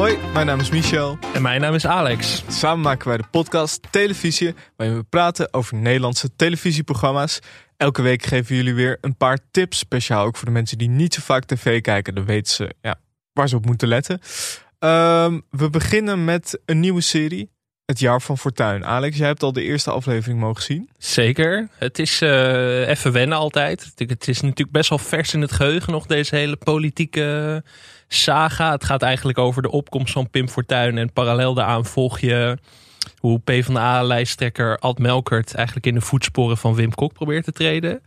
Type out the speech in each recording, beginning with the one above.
Hoi, mijn naam is Michel. En mijn naam is Alex. Samen maken wij de podcast Televisie, waarin we praten over Nederlandse televisieprogramma's. Elke week geven jullie weer een paar tips, speciaal ook voor de mensen die niet zo vaak tv kijken. Dan weten ze ja, waar ze op moeten letten. Ehm, we beginnen met een nieuwe serie, Het Jaar van Fortuin. Alex, jij hebt al de eerste aflevering mogen zien. Zeker. Het is eh, even wennen altijd. Het is natuurlijk best wel vers in het geheugen nog, deze hele politieke saga. Het gaat eigenlijk over de opkomst van Pim Fortuyn. En parallel daaraan volg je hoe PvdA-lijsttrekker Ad Melkert eigenlijk in de voetsporen van Wim Kok probeert te treden.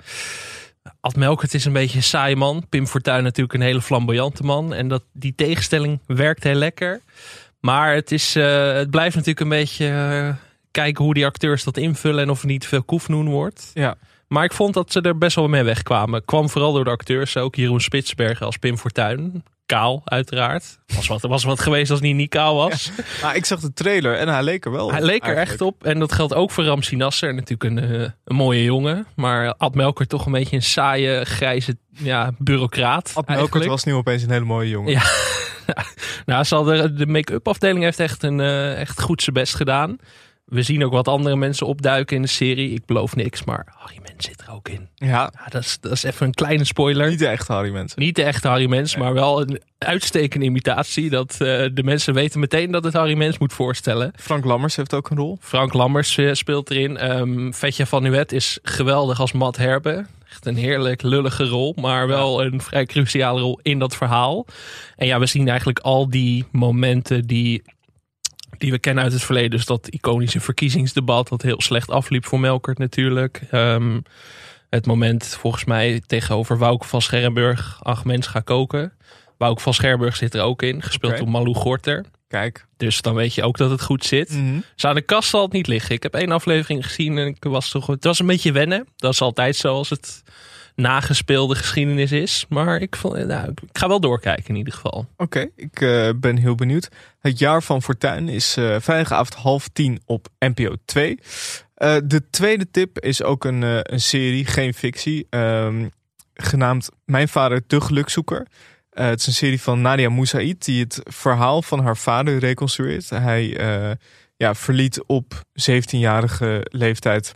Ad Melkert is een beetje een saaie man. Pim Fortuyn natuurlijk een hele flamboyante man. En dat, die tegenstelling werkt heel lekker. Maar het, is, uh, het blijft natuurlijk een beetje uh, kijken hoe die acteurs dat invullen en of er niet veel koefnoen wordt. Ja. Maar ik vond dat ze er best wel mee wegkwamen. Kwam vooral door de acteurs, ook Jeroen Spitsbergen als Pim Fortuyn. Kaal, uiteraard. Was wat, was wat geweest als hij niet kaal was. Ja. Maar ik zag de trailer en hij leek er wel Hij leek er echt op. En dat geldt ook voor Ramsi Nasser. Natuurlijk een, uh, een mooie jongen. Maar Ad Melker toch een beetje een saaie, grijze ja, bureaucraat. Ad Melker was nu opeens een hele mooie jongen. Ja. nou, zal de, de make-up afdeling heeft echt, een, uh, echt goed zijn best gedaan. We zien ook wat andere mensen opduiken in de serie. Ik beloof niks, maar Harry Mens zit er ook in. Ja. ja dat, is, dat is even een kleine spoiler. Niet de echte Harry Mens. Niet de echte Harry Mens, nee. maar wel een uitstekende imitatie. Dat uh, de mensen weten meteen dat het Harry Mens moet voorstellen. Frank Lammers heeft ook een rol. Frank Lammers uh, speelt erin. Um, Vetja van Nuet is geweldig als Matt Herbe. Echt een heerlijk lullige rol, maar wel een vrij cruciale rol in dat verhaal. En ja, we zien eigenlijk al die momenten die die we kennen uit het verleden. Dus dat iconische verkiezingsdebat dat heel slecht afliep voor Melkert natuurlijk. Um, het moment volgens mij tegenover Wouke van Scherrenburg, ach mens ga koken. Wouke van Scherrenburg zit er ook in, gespeeld okay. door Malou Gorter. Kijk. Dus dan weet je ook dat het goed zit. Mm -hmm. Dus aan de kast zal het niet liggen. Ik heb één aflevering gezien en ik was toch, het was een beetje wennen. Dat is altijd zo als het nagespeelde geschiedenis is. Maar ik, vond, nou, ik ga wel doorkijken in ieder geval. Oké, okay, ik uh, ben heel benieuwd. Het jaar van Fortuin is uh, vrijdagavond half tien op NPO 2. Uh, de tweede tip is ook een, een serie, geen fictie, um, genaamd Mijn Vader de Gelukzoeker. Uh, het is een serie van Nadia Moussaïd die het verhaal van haar vader reconstrueert. Hij ja, verliet op 17-jarige leeftijd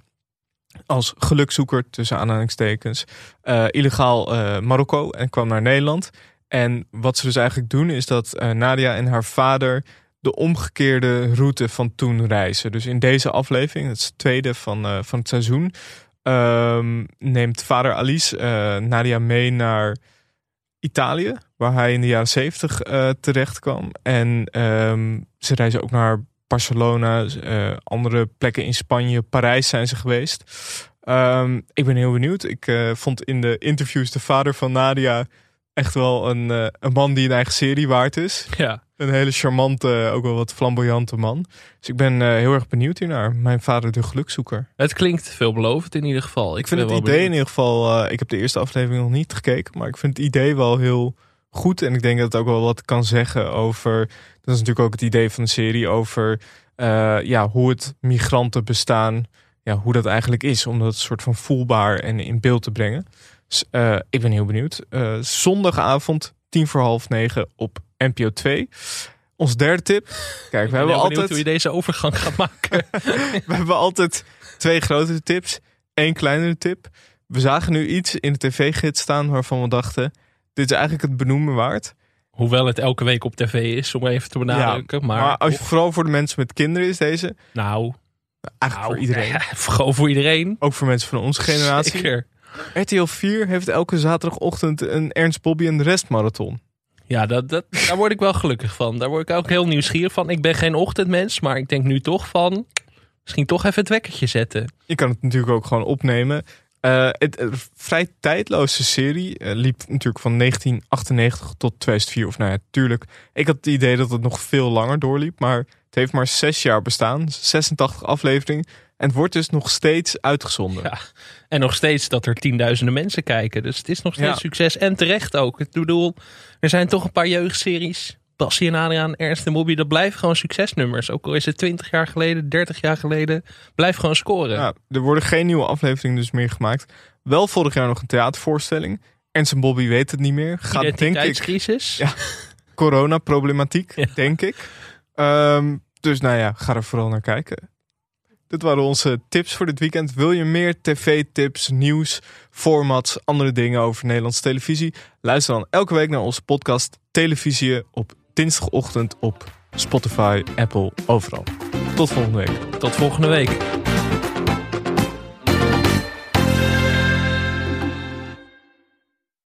als gelukzoeker, tussen aanhalingstekens, uh, illegaal Marokko en kwam naar Nederland. En wat ze dus eigenlijk doen is dat Nadia en haar vader de omgekeerde route van toen reizen. Dus in deze aflevering, het is het tweede van, van het seizoen, um, neemt vader Alice Nadia mee naar Italië, waar hij in de jaren zeventig terecht kwam. En um, ze reizen ook naar Barcelona, uh, andere plekken in Spanje, Parijs zijn ze geweest. Um, ik ben heel benieuwd. Ik uh, vond in de interviews de vader van Nadia echt wel een, uh, een man die een eigen serie waard is. Ja. Een hele charmante, ook wel wat flamboyante man. Dus ik ben heel erg benieuwd hiernaar. Mijn vader de gelukzoeker. Het klinkt veelbelovend in ieder geval. Ik, ik vind het idee benieuwd. in ieder geval, ik heb de eerste aflevering nog niet gekeken, maar ik vind het idee wel heel goed. En ik denk dat het ook wel wat kan zeggen over. Dat is natuurlijk ook het idee van de serie over uh, ja, hoe het migrantenbestaan, ja, hoe dat eigenlijk is. Om dat soort van voelbaar en in beeld te brengen. Dus, uh, ik ben heel benieuwd. Uh, zondagavond, tien voor half negen op NPO 2. Ons derde tip. Kijk, we hebben altijd. hoe je deze overgang gaat maken. we hebben altijd twee grotere tips, één kleinere tip. We zagen nu iets in de tv-gids staan waarvan we dachten: dit is eigenlijk het benoemen waard. Hoewel het elke week op tv is, om even te benadrukken. Ja, maar, maar als je, vooral voor de mensen met kinderen is deze. Nou, eigenlijk nou, voor iedereen. Ja, gewoon voor iedereen. Ook voor mensen van onze generatie. Zeker. RTL 4 heeft elke zaterdagochtend een Ernst Bobby en de rest marathon. Ja, dat, dat, daar word ik wel gelukkig van. Daar word ik ook heel nieuwsgierig van. Ik ben geen ochtendmens, maar ik denk nu toch van... Misschien toch even het wekkertje zetten. Je kan het natuurlijk ook gewoon opnemen. Uh, het, uh, vrij tijdloze serie uh, liep natuurlijk van 1998 tot 2004. Of nou ja, tuurlijk. Ik had het idee dat het nog veel langer doorliep. Maar het heeft maar zes jaar bestaan. 86 afleveringen. En het wordt dus nog steeds uitgezonden. Ja, en nog steeds dat er tienduizenden mensen kijken. Dus het is nog steeds ja. succes. En terecht ook. Ik bedoel, er zijn toch een paar jeugdseries. Bassie en Adriaan, Ernst en Bobby, dat blijven gewoon succesnummers. Ook al is het 20 jaar geleden, 30 jaar geleden, blijf gewoon scoren. Ja, er worden geen nieuwe afleveringen dus meer gemaakt. Wel vorig jaar nog een theatervoorstelling. Ernst en Bobby weet het niet meer. Gaat denk ik. crisis. Ja, coronaproblematiek, Ja. denk ik. Ehm, dus nou ja, ga er vooral naar kijken. Dit waren onze tips voor dit weekend. Wil je meer tv-tips, nieuws, formats, andere dingen over Nederlandse televisie? Luister dan elke week naar onze podcast Televisie op dinsdagochtend op Spotify, Apple, overal. Tot volgende week. Tot volgende week.